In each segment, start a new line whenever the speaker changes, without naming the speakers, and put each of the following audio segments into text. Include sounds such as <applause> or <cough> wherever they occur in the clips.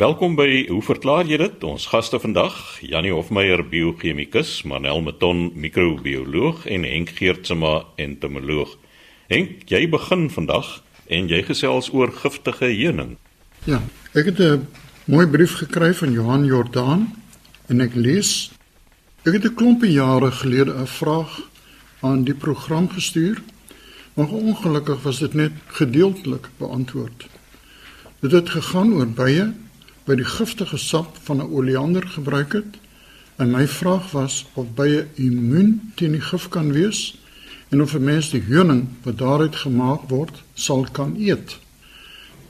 Welkom by Hoe verklaar jy dit? Ons gaste vandag, Janie Hofmeyer, biochemikus, Manel Meton, microbioloog en Henk Geertsma, entomoloog. Henk, jy begin vandag en jy gesels oor giftige heuning.
Ja, ek het 'n mooi brief gekry van Johan Jordaan en ek lees ek het 'n klompie jare gelede 'n vraag aan die program gestuur, maar ongelukkig was dit net gedeeltelik beantwoord. Dit het gegaan oor bye by die giftige sap van 'n oleander gebruik het. En my vraag was of bye immuun teen die gif kan wees en of 'n mens die heuning wat daaruit gemaak word sal kan eet.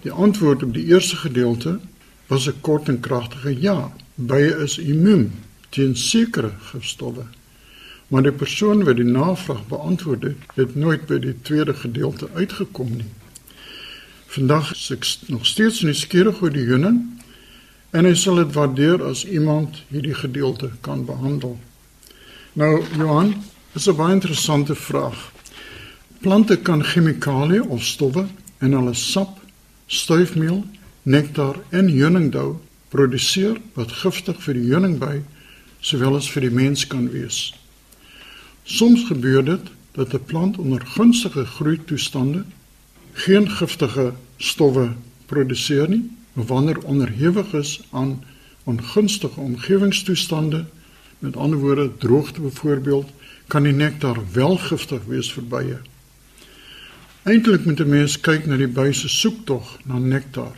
Die antwoord op die eerste gedeelte was 'n kort en kragtige ja. Bye is immuun teen sekere gifstowwe. Maar die persoon wat die navraag beantwoord het, het nooit by die tweede gedeelte uitgekom nie. Vandag is ek nog steeds nuuskierig oor die heuning En hy sal dit waardeer as iemand hierdie gedeelte kan behandel. Nou Johan, dis 'n baie interessante vraag. Plante kan chemikalieë of stowwe in hulle sap, stuifmeel, nektar en honingdou produseer wat giftig vir die honingby sowel as vir die mens kan wees. Soms gebeur dit dat 'n plant onder gunstige groeitoestande geen giftige stowwe produseer nie wanneer onderhewig is aan ongunstige omgewingstoestande, met ander woorde droogte byvoorbeeld, kan die nektar wel giftig wees vir bye. Eintlik moet 'n mens kyk na die bye se soektog na nektar.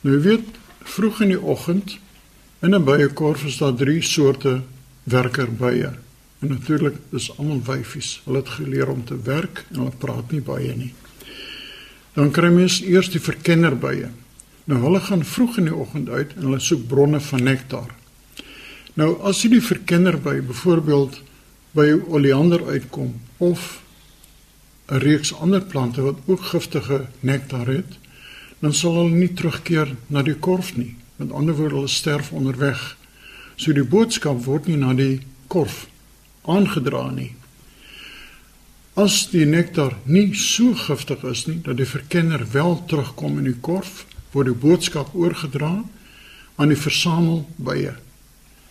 Nou weet vroeg in die oggend in 'n byekorf is daar drie soorte werkerbye. En natuurlik is almal wyfies. Hulle het geleer om te werk en hulle praat nie baie nie. Dan kry mens eers die verkennerbye. Nou hulle gaan vroeg in die oggend uit en hulle soek bronne van nektar. Nou as jy die verkenner by byvoorbeeld by oleander uitkom of 'n reeks ander plante wat ook giftige nektar het, dan sal hulle nie terugkeer na die korf nie. Met ander woorde, hulle sterf onderweg. So die boodskap word nie na die korf aangedra nie. As die nektar nie so giftig is nie dat die verkenner wel terugkom in die korf, word die boodskap oorgedra aan die versamelbye.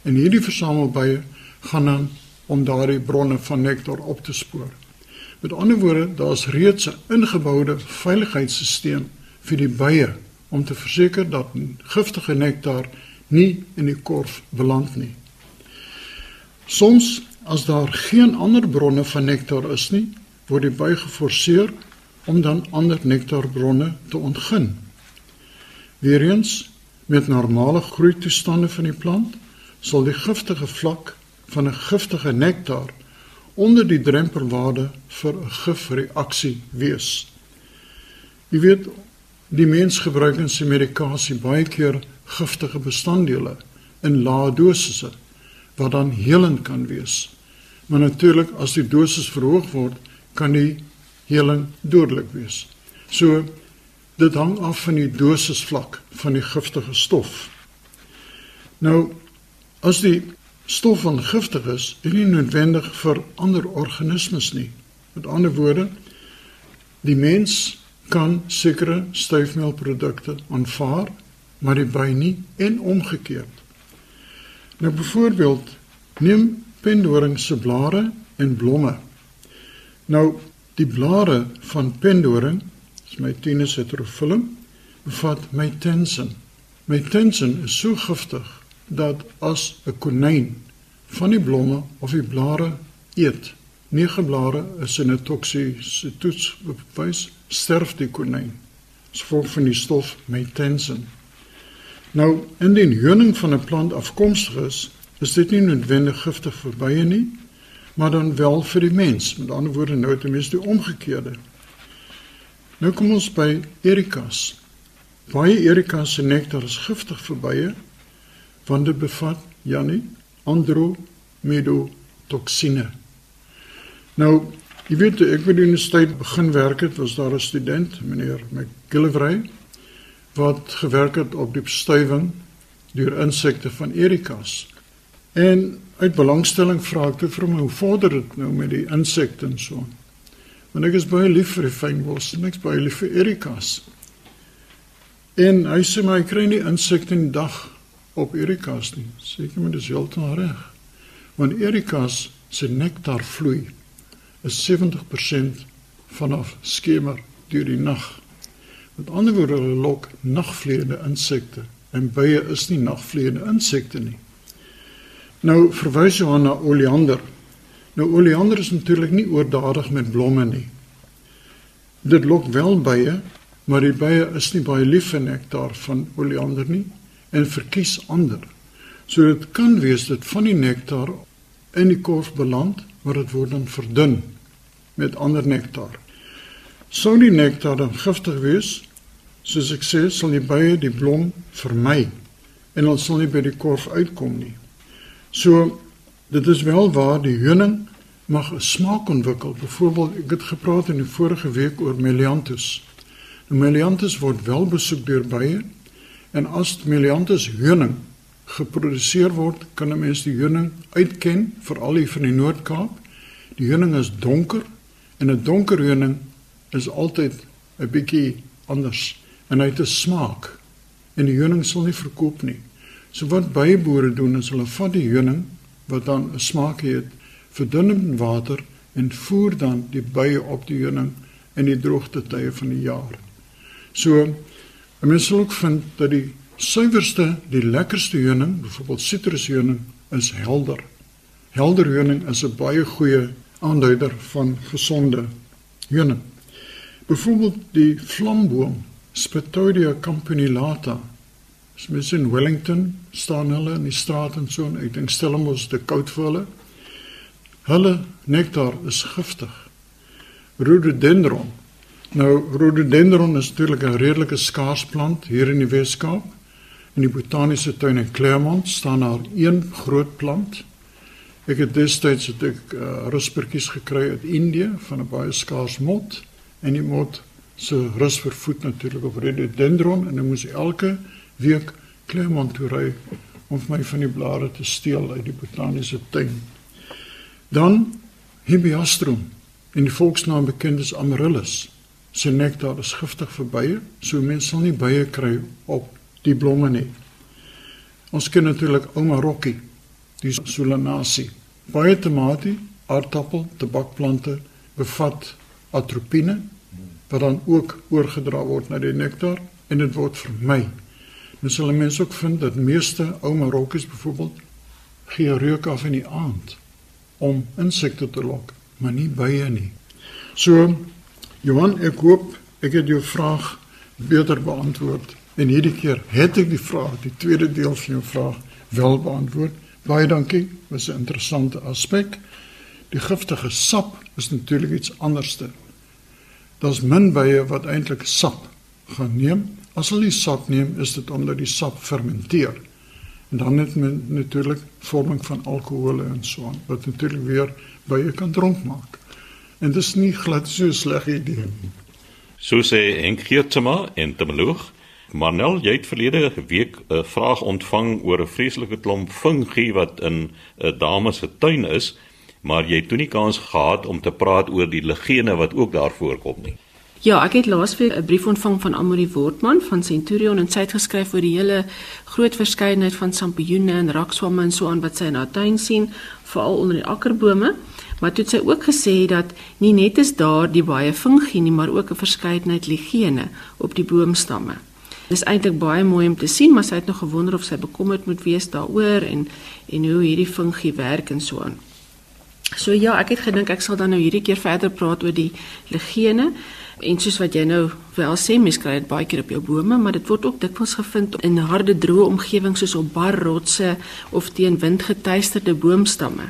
En hierdie versamelbye gaan dan om daardie bronne van nektar op te spoor. Met ander woorde, daar's reeds 'n ingeboude veiligheidsstelsel vir die bye om te verseker dat giftige nektar nie in die korf beland nie. Soms as daar geen ander bronne van nektar is nie, word die by geforseer om dan ander nektarbronne te ontgin. Weereens met normale groeitoestande van die plant sal die giftige vlak van 'n giftige nektar onder die drempelwaarde vir 'n gifreaksie wees. Jy weet die mens gebruik in sy medikasie baie keer giftige bestanddele in lae dosisse wat dan helend kan wees. Maar natuurlik as die dosis verhoog word, kan die heling dodelik wees. So Dit hang af van die dosisvlak van die giftige stof. Nou as die stof van giftig is, is dit noodwendig vir ander organismes nie. Met ander woorde, die mens kan sekere stuifmeelprodukte aanvaar, maar die by nie en omgekeerd. Nou byvoorbeeld, neem pendoring se blare en blomme. Nou die blare van pendoring my tenus heterofilum bevat my tensin. My tensin is so giftig dat as 'n konyn van die blomme of die blare eet, nege blare is in 'n toksiese toets bewys sterf die konyn. As gevolg van die stof my tensin. Nou, indien honing van 'n plant afkomstig is, is dit nie noodwendig giftig vir bye nie, maar dan wel vir die mens. Met ander woorde, nou ten minste omgekeerde. Nou kom ons by Erikas. Baie Erikas se nektar is giftig vir bye want dit bevat Janie andromedotoksine. Nou, jy weet ek in die universiteit begin werk het, was daar 'n student, meneer McGillivray, wat gewerk het op die bestuiving deur insekte van Erikas. En uit belangstelling vra ek toe vir hom hoe vorder dit nou met die insekte en so. Want ek is baie lief vir die fynbos en ek's baie lief vir Erikas. En hy sê maar hy kry nie insekte in die dag op Erikas nie. Seker maar dis heeltemal reg. Want Erikas se nektar vloei is 70% vanaf skemer deur die nag. Met ander woorde, hulle lok nagvliegende insekte en bye is nie nagvliegende insekte nie. Nou verwys jy na oleander. Nou oleander is natuurlik nie oordadig met blomme nie. Dit lok wel bye, maar die bye is nie baie lief vir nektar van oleander nie en verkies ander. So dit kan wees dat van die nektar in die korf beland, maar dit word dan verdun met ander nektar. Sou die nektar dan giftig wees, soos ek sê, sal die bye die blom vermy en ons sal nie by die korf uitkom nie. So dit is wel waar die honing mag 'n smaak ontwikkel. Byvoorbeeld, ek het gepraat in die vorige week oor Melianthus. Die Melianthus word wel besoek deur bye en as Melianthus honing geproduseer word, kan 'n mens die honing uitken, veral hier van die Noord-Kaap. Die honing is donker en 'n donker honing is altyd 'n bietjie anders en hy het 'n smaak en die honing sal nie verkoop nie. So wat byboere doen is hulle vat die honing wat dan 'n smaak het verdun in water en voer dan die bye op die honing in die droogte tye van die jaar. So 'n mens sal ook vind dat die suiwerste, die lekkerste honing, byvoorbeeld sitrushoning, is helder. Helder honing is 'n baie goeie aanduider van gesonde honing. Byvoorbeeld die vlamboom Spitodia campanulata. As mens in Wellington staan hulle in die straat en so en ek dink Stellenbosch te koud vir hulle. Hulle nektar is giftig. Rhododendron. Nou rhododendron is natuurlik 'n redelike skaars plant hier in die Weskaap. In die botaniese tuin in Claremont staan daar een groot plant. Ek het destyds het ek uh, ruspertjies gekry uit Indië van 'n baie skaars mot en die mot se rus vervoed natuurlik op rhododendron en ek moes elke week Claremont toe ry om my van die blare te steel uit die botaniese tuin. Dan Hemiastrum, in die volksnaam bekend as Amaryllis. Sy nektar is giftig vir bye, so mense sal nie bye kry op die blomme nie. Ons ken natuurlik ouma rokkie, die solanasie. Baie tomatie, aardappel, tabakplante bevat atropine wat dan ook oorgedra word na die nektar en dit word vermy. Nou sal mense ook vind dat meeste ouma rokkies byvoorbeeld gee reuk af in die aand om insekte te lok, maar nie bye nie. So Johan, ek hoop ek het jou vraag beter beantwoord. En hierdie keer het ek die vraag, die tweede deel van jou vraag wel beantwoord. Baie dankie. Was 'n interessante aspek. Die giftige sap is natuurlik iets anderste. Daar's min bye wat eintlik sap gaan neem. As hulle die sap neem, is dit omdat die sap fermenteer. En dan het men natuurlik vorming van alkohol en so aan wat natuurlik weer bye kan dronk maak. En dit is nie glad so sleg idee nie.
So sê Henk Geertsma en Temeloog. Marnel, jy het verlede week 'n vraag ontvang oor 'n vreeslike klomp fungi wat in 'n dame se tuin is, maar jy het toe nie kans gehad om te praat oor die legene wat ook daar voorkom nie.
Ja, ek het laasweek 'n brief ontvang van Amori Wortman van Centurion en sy het geskryf oor die hele groot verskeidenheid van sampioene en rakswamme en so aan wat sy in haar tuin sien, veral onder die akkerbome. Maar toe het sy ook gesê dat nie net is daar die baie fungi nie, maar ook 'n verskeidenheid ligene op die boomstamme. Dit is eintlik baie mooi om te sien, maar sy het nog gewonder of sy bekommerd moet wees daaroor en en hoe hierdie fungi werk en so aan. So ja, ek het gedink ek sal dan nou hierdie keer verder praat oor die ligene. En soos wat jy nou wel sê, mens kry dit baie keer op jou bome, maar dit word ook dikwels gevind in harde droë omgewings soos op bar rotse of teen windgetuisterde boomstamme.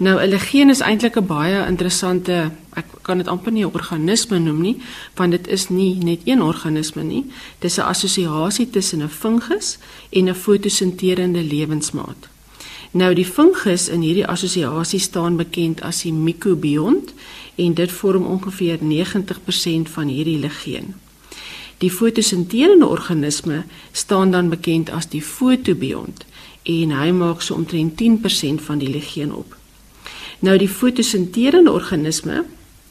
Nou 'n legeen is eintlik 'n baie interessante, ek kan dit amper nie 'n organisme noem nie, want dit is nie net een organisme nie. Dis 'n assosiasie tussen 'n fungus en 'n fotosinterende lewensmaat. Nou die fungus in hierdie assosiasie staan bekend as die mycobiont en dit vorm ongeveer 90% van hierdie legeen. Die fotosinterende organisme staan dan bekend as die fotobiont en hy maak so omtrent 10% van die legeen op. Nou die fotosinterende organisme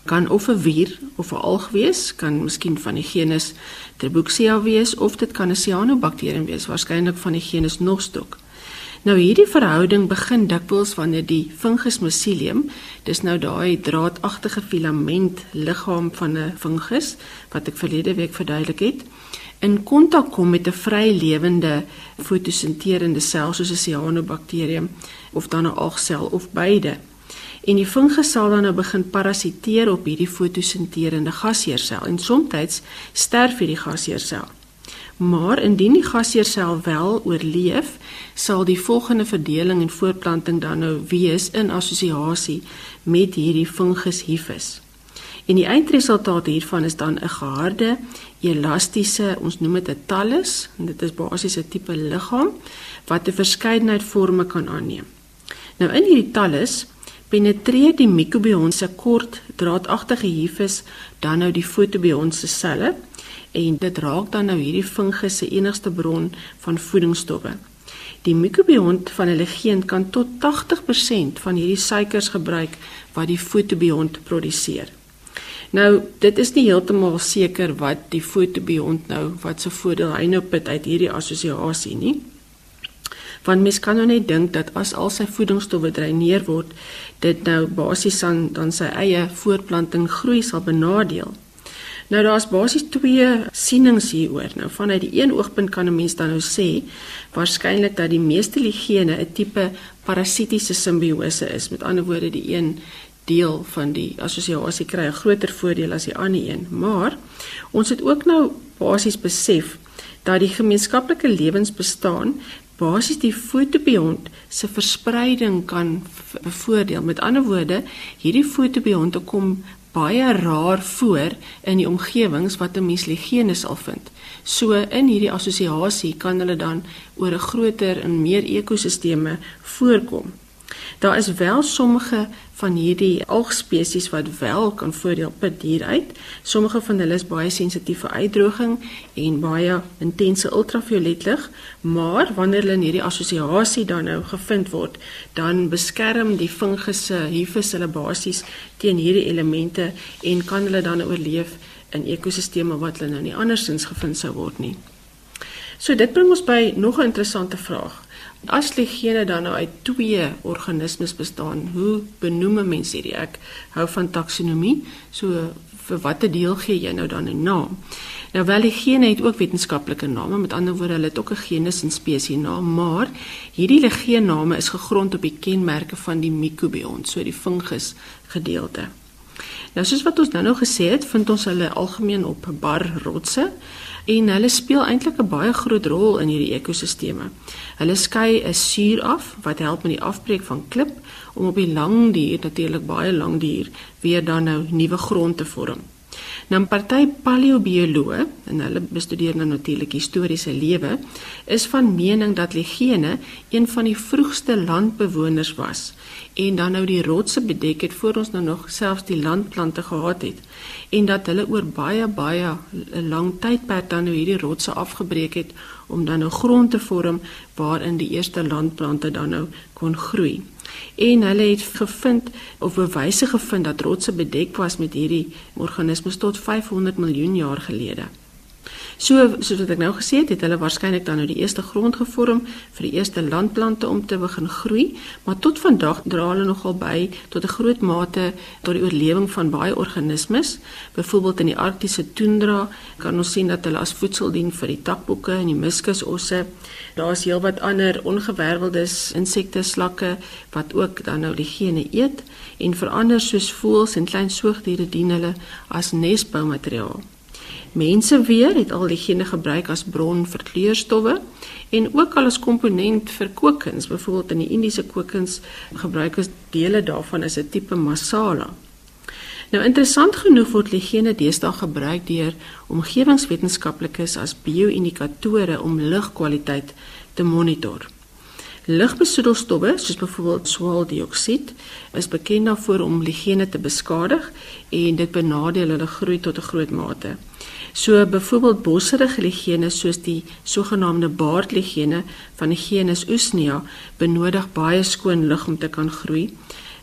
kan of 'n wier of 'n alg wees, kan miskien van die genus Trebouxia wees of dit kan 'n cyanobakterium wees, waarskynlik van die genus Nostoc. Nou hierdie verhouding begin dikwels wanneer die fungus mycelium, dis nou daai draadagtige filament liggaam van 'n fungus wat ek verlede week verduidelik het, in kontak kom met 'n vrylewende fotosinterende sel soos 'n cyanobakterium of dan 'n algsel of beide. En die fungus sal dan nou begin parasiteer op hierdie fotosinterende gasheersel en soms sterf hierdie gasheersel. Maar indien die gasheersel wel oorleef, sal die volgende verdeling en voortplanting dan nou wees in assosiasie met hierdie fungus hifus. En die eindresultaat hiervan is dan 'n geharde, elastiese, ons noem dit 'n thallus, en dit is basies 'n tipe liggaam wat 'n verskeidenheid forme kan aanneem. Nou in hierdie thallus penetreer die mikrobion se kort draadagtige hifus dan nou die fotobion se selle en dit raak dan nou hierdie fungus se enigste bron van voedingsstowwe. Die mikrobiont van 'n legeen kan tot 80% van hierdie suikers gebruik wat die fotobiont produseer. Nou, dit is nie heeltemal seker wat die fotobiont nou wat se voordeel hy nou put uit hierdie assosiasie nie. Want mens kan nou net dink dat as al sy voedingsstowwe dreineer word, dit nou basies dan dan sy eie voortplanting groei sal benadeel. Nou daar's basies twee sienings hieroor. Nou vanuit die een oogpunt kan 'n mens dan nou sê waarskynlik dat die meeste ligene 'n tipe parasitiese simbiose is. Met ander woorde, die een deel van die assosiasie kry 'n groter voordeel as die ander een. Maar ons het ook nou basies besef dat die gemeenskaplike lewensbestaan basies die fotobiont se verspreiding kan bevoordeel. Met ander woorde, hierdie fotobionte kom baie raar voor in die omgewings wat 'n mens ligene sal vind. So in hierdie assosiasie kan hulle dan oor 'n groter en meer ekosisteme voorkom. Daar is wel sommige van hierdie algspesies wat wel kan voordeel put hieruit. Sommige van hulle is baie sensitief vir uitdroging en baie intense ultraviolet lig, maar wanneer hulle in hierdie assosiasie dan nou gevind word, dan beskerm die fungusse hifus hulle basies teen hierdie elemente en kan hulle dan oorleef in ekosisteme wat hulle nou nie andersins gevind sou word nie. So dit bring ons by nog 'n interessante vraag. As ligene dan nou uit twee organismes bestaan, hoe benoem mense hierdie? Ek hou van taksonomie, so vir watter deel gee jy nou dan 'n naam? Nou wel die gene het ook wetenskaplike name, met ander woorde hulle het ook 'n genus en spesies naam, maar hierdie ligeename is gegrond op die kenmerke van die mikrobiont, so die fungus gedeelte. Nou soos wat ons nou nou gesê het, vind ons hulle algemeen op bar rotse en hulle speel eintlik 'n baie groot rol in hierdie ekosisteme. Hulle skei 'n suur af wat help met die afbreek van klip om op die lang duur natuurlik baie lang duur weer dan nou nuwe grond te vorm. Nou 'n party paleobioloë en hulle bestudeer nou natuurlik historiese lewe is van mening dat Ligene een van die vroegste landbewoners was en dan nou die rotse bedek het voor ons nou nog selfs die landplante gehad het en dat hulle oor baie baie lang tydperk dan nou hierdie rotse afgebreek het om dan nou grond te vorm waarin die eerste landplante dan nou kon groei en hulle het gevind of bewyse gevind dat rotse bedek was met hierdie organismes tot 500 miljoen jaar gelede. So soos wat ek nou gesê het, het hulle waarskynlik dan nou die eerste grond gevorm vir die eerste landplante om te begin groei, maar tot vandag dra hulle nogal by tot 'n groot mate tot die oorlewing van baie organismes. Byvoorbeeld in die arktiese tundra kan ons sien dat hulle as voedsel dien vir die takbokke en die muskusosse. Daar's heelwat ander ongewerveldes, insekte, slakke wat ook dan nou die gene eet en vir ander soos voëls en klein soogdiere dien hulle as nesboumateriaal. Mense weer het al die gene gebruik as bron vir kleurstowwe en ook al as komponent vir kookkuns. Byvoorbeeld in die Indiese kookkuns gebruik ons dele daarvan as 'n tipe masala. Nou interessant genoeg word ligene deesdae gebruik deur omgewingswetenskaplikes as bio-indikatore om lugkwaliteit te monitor. Lugbesoedelstowwe soos byvoorbeeld swaweldioksied is bekend daarvoor om ligene te beskadig en dit benadeel hulle groei tot 'n groot mate. So byvoorbeeld bosserige ligene soos die sogenaamde baardligene van genus Usnea benodig baie skoon lug om te kan groei.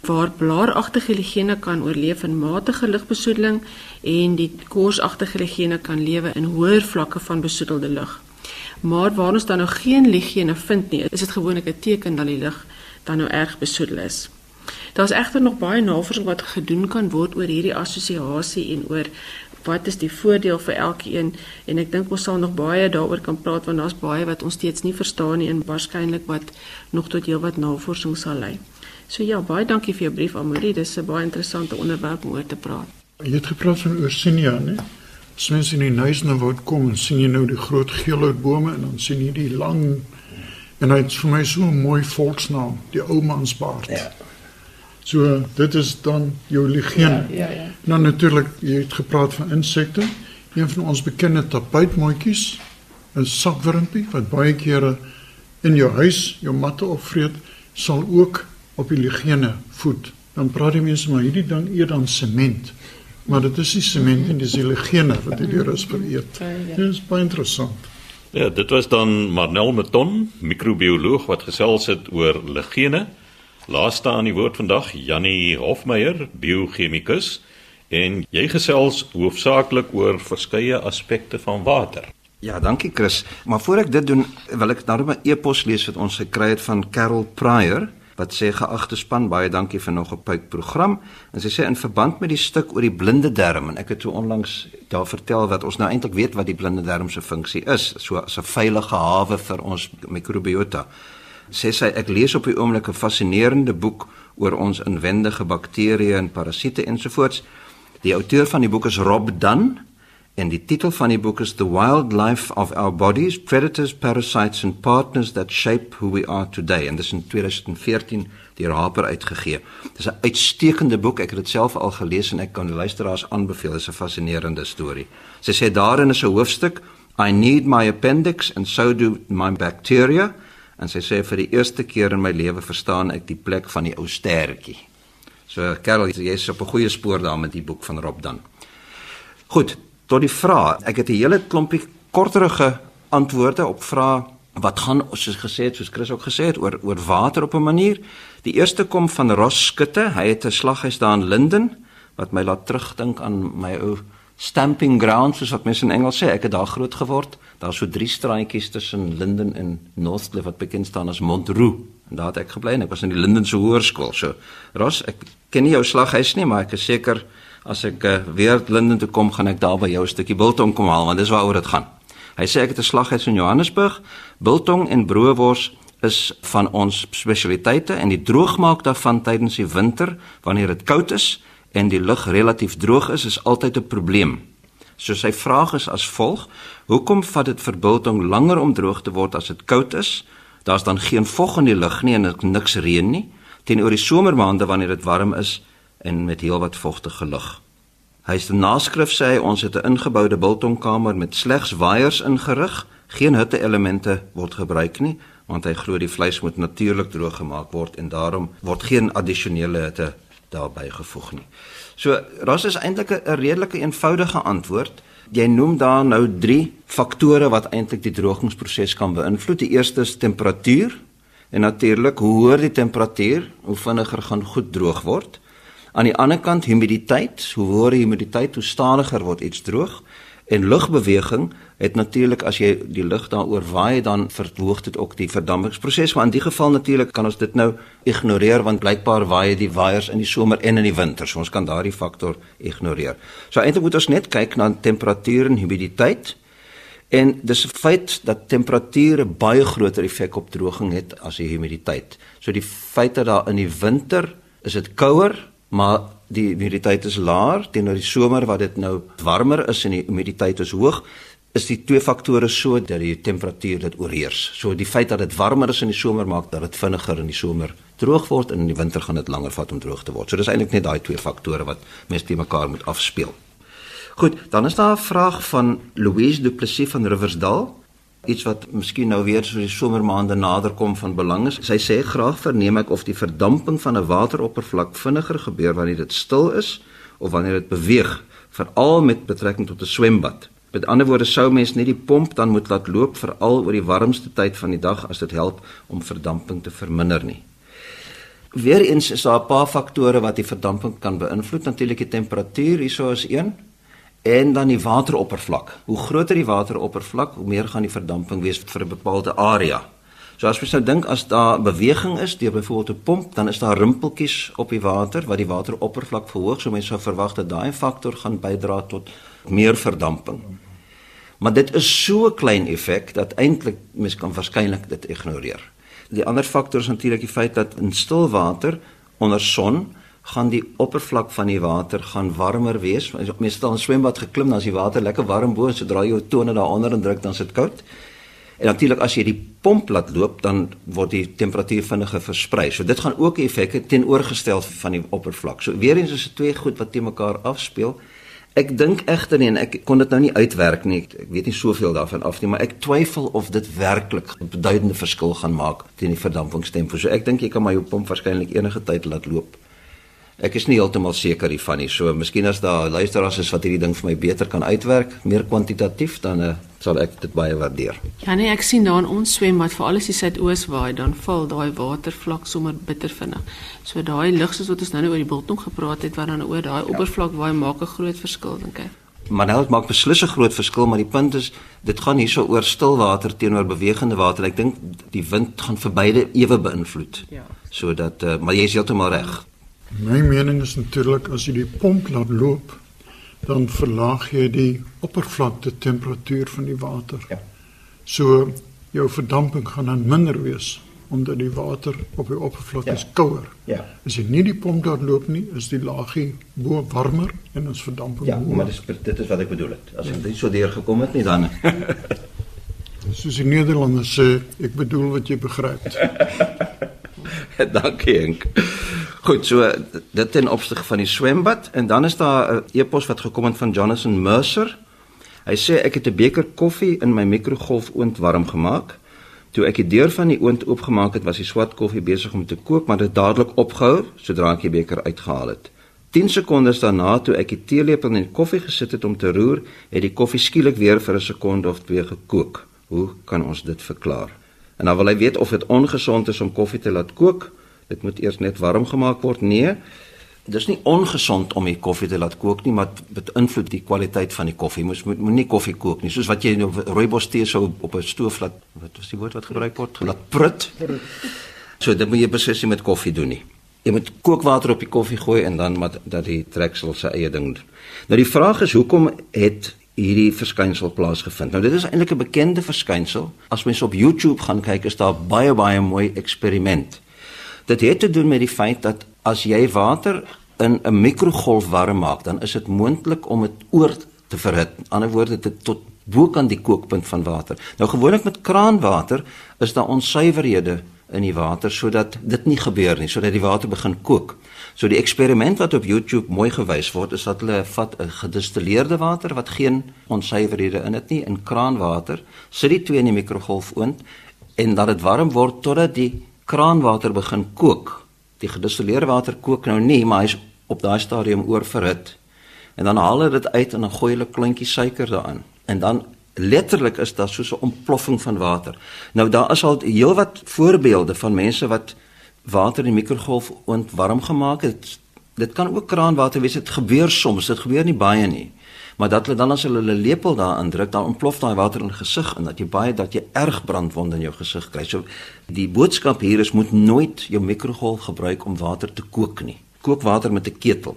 waar blaaragtige ligene kan oorleef in matige lugbesoedeling en die korsagtige ligene kan lewe in hoër vlakke van besoedelde lug. Maar waar ons dan nou geen ligene vind nie, is dit gewoonlik 'n teken dat die lug dan nou erg besoedel is. Daar's egter nog baie navorsing wat gedoen kan word oor hierdie assosiasie en oor wat is die voordeel vir elkeen en ek dink ons sal nog baie daaroor kan praat want daar's baie wat ons steeds nie verstaan nie en waarskynlik wat nog tot heelwat navorsing sal lei. So ja, baie dankie vir jou brief Amori. Dis 'n baie interessante onderwerp om oor te praat.
Jy het gepraat van Ursinia, né? As mens in die Nuisne woud kom, sien jy nou die groot geelhoutbome en dan sien jy die lang en hy het vir my so 'n mooi volksnaam, die ou mansbaard. Ja. So dit is dan jou ligeen.
Ja, ja, ja.
Dan natuurlik, jy het gepraat van insekte. Een van ons bekende tapuitmooitjies, 'n sakwurmpie wat baie kere in jou huis jou matte opvreet, sal ook op die ligene voed. Dan praat die mense maar hierdie ding eet dan sement. Maar dit is nie sement en dis die ligene wat die deur is vereet. Dit is baie interessant.
Ja, dit was dan Marnel Meton, microbioloog wat gesels het oor ligene. Laaste aan die woord vandag Jannie Hofmeyer, biochemikus en jy gesels hoofsaaklik oor verskeie aspekte van water.
Ja, dankie Chris. Maar voor ek dit doen, wil ek nou 'n e-pos lees wat ons gekry het van Carol Pryor wat sê geagte span baie dankie vir nog 'n puik program en sy sê in verband met die stuk oor die blinde darm en ek het so onlangs daar vertel dat ons nou eintlik weet wat die blinde darm se funksie is so as 'n veilige hawe vir ons mikrobiota sê sy ek lees op die oomblik 'n fascinerende boek oor ons inwendige bakterieë en parasiete ensovoorts die outeur van die boek is Rob Dunn En die titel van die boek is The Wildlife of Our Bodies: Predators, Parasites and Partners That Shape Who We Are Today. En dit is in 2014 deur Harper uitgegee. Dit is 'n uitstekende boek. Ek het dit self al gelees en ek kan die luisteraars aanbeveel. Dit is 'n fascinerende storie. Sy sê daarin is 'n hoofstuk: I need my appendix and so do my bacteria. En sy sê vir die eerste keer in my lewe verstaan ek die plek van die ou stertjie. So Karel, jy's op 'n goeie spoor daar met die boek van Rob dan. Goed, tot die vraag. Ek het 'n hele klompie korterige antwoorde op vrae wat gaan soos gesê het, soos Chris ook gesê het oor oor water op 'n manier. Die eerste kom van Ross Skutte. Hy het 'n slaghuis daar in Linden wat my laat terugdink aan my ou stamping grounds soos wat mense in Engels sê. Ek het daar groot geword. Daar's so drie straatjies tussen Linden en Northcliffe wat bekend staan as Montreux. En daar het ek gebly en ek was in die Lindense hoërskool. So Ross, ek ken nie jou slaghuis nie, maar ek is seker as ek uh, weer Linden toe kom, gaan ek daar by jou 'n stukkie biltong kom haal want dis waaroor dit gaan. Hy sê ek het 'n slaghuis in Johannesburg. Biltong en broodwors is van ons spesialiteite en die droogmaak daarvan tydens die winter wanneer dit koud is en die lug relatief droog is, is altyd 'n probleem. So sy vraag is as volg: Hoekom vat dit vir biltong langer om droog te word as dit koud is? Daar's dan geen vog in die lug nie en niks reën nie. Teenoor die somermaande wanneer dit warm is, en met heelwat vogtige lug. Hy sê naskrif sê hy ons het 'n ingeboude biltongkamer met slegs waaiers ingerig, geen hitte-elemente word gebruik nie, want hy glo die vleis moet natuurlik droog gemaak word en daarom word geen addisionele hitte daarbey gevoeg nie. So, ras is eintlik 'n redelike eenvoudige antwoord. Jy noem daar nou 3 faktore wat eintlik die drogingsproses kan beïnvloed. Die eerste is temperatuur en natuurlik hoe hoër die temperatuur, hoe vinniger gaan goed droog word. Aan die ander kant humiditeit, hoe hoër die humiditeit, hoe stadiger word iets droog. En lugbeweging het natuurlik as jy die lug daaroor waai dan verhoog dit ook die verdampingsproses, maar in die geval natuurlik kan ons dit nou ignoreer want blykbaar waai die waaiers in die somer en in die winter. So ons kan daardie faktor ignoreer. So eintlik moet ons net kyk na temperatuur en humiditeit. En dis 'n feit dat temperature baie groter effek op droging het as die humiditeit. So die feit dat daar in die winter is dit kouer maar die humiditeit is laer teenoor die somer wat dit nou warmer is en die humiditeit is hoog is die twee faktore so dat die temperatuur dit oorheers. So die feit dat dit warmer is in die somer maak dat dit vinniger in die somer droog word en in die winter gaan dit langer vat om droog te word. So dis eintlik net daai twee faktore wat mens te mekaar moet afspeel. Goed, dan is daar 'n vraag van Louise Du Plessis van Riversdal iets wat miskien nou weer so die somermaande naderkom van belang is. Sy sê graag verneem ek of die verdamping van 'n wateroppervlak vinniger gebeur wanneer dit stil is of wanneer dit beweeg, veral met betrekking tot 'n swembad. Met ander woorde sou mens net die pomp dan moet laat loop veral oor die warmste tyd van die dag as dit help om verdamping te verminder nie. Weereens is daar 'n paar faktore wat die verdamping kan beïnvloed. Natuurlik die temperatuur, hieso is een en dan die wateroppervlak. Hoe groter die wateroppervlak, hoe meer gaan die verdamping wees vir 'n bepaalde area. So as jy nou dink as daar beweging is deur byvoorbeeld 'n pomp, dan is daar rimpeltjies op die water wat die wateroppervlak verhoog. So mense sou verwag dat daai faktor gaan bydra tot meer verdamping. Maar dit is so klein effek dat eintlik mens kan waarskynlik dit ignoreer. Die ander faktor is natuurlik die feit dat in stil water onder son gaan die oppervlak van die water gaan warmer wees. Mense al in swembad geklim, dan is die water lekker warm bo, sodra jy jou tone daaronder indruk, dan is dit koud. En natuurlik as jy die pomp laat loop, dan word die temperatuur vinniger versprei. So dit gaan ook 'n effek hê teenoorgestel van die oppervlak. So weer eens is dit twee goed wat te mekaar afspeel. Ek dink egter nie en ek kon dit nou nie uitwerk nie. Ek weet nie soveel daarvan af nie, maar ek twyfel of dit werklik 'n beduidende verskil gaan maak teen die verdampingstempo. So ek dink jy kan maar jou pomp waarskynlik enige tyd laat loop. Ek is nie heeltemal seker hiervan nie. So miskien as daar luisteraars is wat hierdie ding vir my beter kan uitwerk, meer kwantitatief dan uh, sal ek dit baie waardeer.
Ja nee, ek sien daar in ons swembad, veral as die suidoos waai, dan val daai watervlak sommer bitter vinnig. So daai lig soos wat ons nou oor die biltong gepraat het wat dan oor daai ja. oppervlak waai maak 'n groot verskil dink ek.
Maar nou dit maak beslis 'n groot verskil, maar die punt is dit gaan hierso oor stil water teenoor bewegende water. Ek dink die wind gaan vir beide ewe beïnvloed. Ja. Sodat uh, maar jy is heeltemal reg.
My mening is natuurlik as jy die pomp laat loop, dan verlaag jy die oppervlakte temperatuur van die water. Ja. So jou verdamping gaan dan minder wees omdat die water op die oppervlak ja. is kouer. Ja. As jy nie die pomp laat loop nie, is die laagie bo warmer en ons verdamping
Ja, maar dis dit is wat ek bedoel het. As dit ja. so deur gekom het nie dan
Soos die Nederlanders sê, ek bedoel wat jy begryp. <laughs> <laughs>
Dankie Henk. Goed, so dit ten opsigte van die swembad en dan is daar 'n e-pos wat gekom het van Jonathan Mercer. Hy sê ek het 'n beker koffie in my mikrogolfoond warm gemaak. Toe ek die deur van die oond oopgemaak het, was die swart koffie besig om te kook, maar dit dadelik opgehou sodra ek die beker uitgehaal het. 10 sekondes daarna toe ek die teelepel in die koffie gesit het om te roer, het die koffie skielik weer vir 'n sekonde of twee gekook. Hoe kan ons dit verklaar? En dan wil hy weet of dit ongesond is om koffie te laat kook dit moet eers net warm gemaak word. Nee. Dis nie ongesond om die koffie te laat kook nie, maar dit beïnvloed die kwaliteit van die koffie. Mens moet moenie koffie kook nie, soos wat jy nou rooibos tee sou op 'n stoof laat wat was die woord wat gebruik word? Laat prut. So dit moet jy beslis nie met koffie doen nie. Jy moet kookwater op die koffie gooi en dan maar dat die treksel sy eie ding doen. Nou die vraag is hoekom het hierdie verskynsel plaasgevind. Nou dit is eintlik 'n bekende verskynsel. As mens op YouTube gaan kyk, is daar baie baie mooi eksperiment Dit het te doen met die feit dat as jy water in 'n mikrogolf warm maak, dan is dit moontlik om dit oor te verhit. In ander woorde dit tot bo kan die kookpunt van water. Nou gewoonlik met kraanwater is daar onsuiverhede in die water sodat dit nie gebeur nie, sodat die water begin kook. So die eksperiment wat op YouTube mooi gewys word is dat hulle vat 'n gedistilleerde water wat geen onsuiverhede in dit nie in kraanwater, sit die twee in die mikrogolf oond en dat dit warm word totdat die kraanwater begin kook. Die gedistilleerde water kook nou nie, maar hy's op daai stadium oorverhit. En dan haal hulle dit uit en dan gooi hulle klontjie suiker daarin. En dan letterlik is daar soos 'n ontploffing van water. Nou daar is al heelwat voorbeelde van mense wat water in die mikrogolf ontwarm gemaak het. Dit kan ook kraanwater wees. Dit gebeur soms, dit gebeur nie baie nie maar dat hulle dan as hulle hulle lepel daarin druk, dan ontplof daai water in gesig en dat jy baie dat jy erg brandwonde in jou gesig kry. So die boodskap hier is moet nooit jou mikrogolf gebruik om water te kook nie. Kook water met 'n ketel.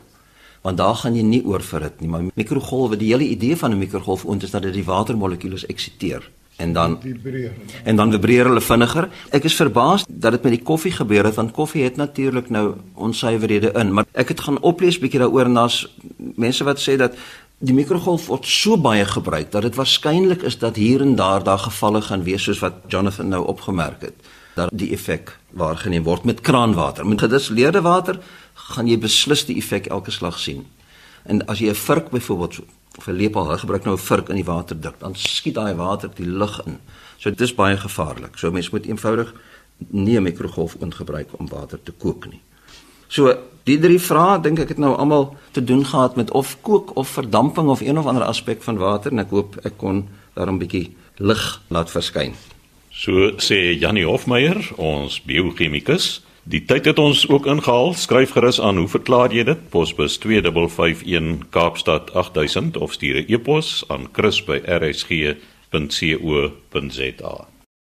Want daar gaan jy nie oorverhit nie, maar mikrogolwe, die hele idee van 'n mikrogolf ont is dat dit die watermolekules eksiteer en dan vibreer. En dan vibreer hulle vinniger. Ek is verbaas dat dit met die koffie gebeur het want koffie het natuurlik nou onsuiverhede in, maar ek het gaan oplees bietjie daaroor en daar's mense wat sê dat die mikrogolf word so baie gebruik dat dit waarskynlik is dat hier en daar daar gevalle gaan wees soos wat Jonathan nou opgemerk het dat die effek waargeneem word met kraanwater. Met gedistilleerde water gaan jy beslis die effek elke slag sien. En as jy 'n vurk byvoorbeeld of 'n lepel gebruik nou 'n vurk in die water dik, dan skiet daai water die lug in. So dit is baie gevaarlik. So mens moet eenvoudig nie 'n mikrogolf ingebruik om water te kook nie. So die drie vrae dink ek het nou almal te doen gehad met of kook of verdamping of een of ander aspek van water en ek hoop ek kon daar 'n bietjie lig laat verskyn.
So sê Janie Hofmeyer, ons biochemikus, Die tyd het ons ook ingehaal. Skryf gerus aan, hoe verklaar jy dit? Posbus 2551 Kaapstad 8000 of stuur 'n e-pos aan chris@rsg.co.za.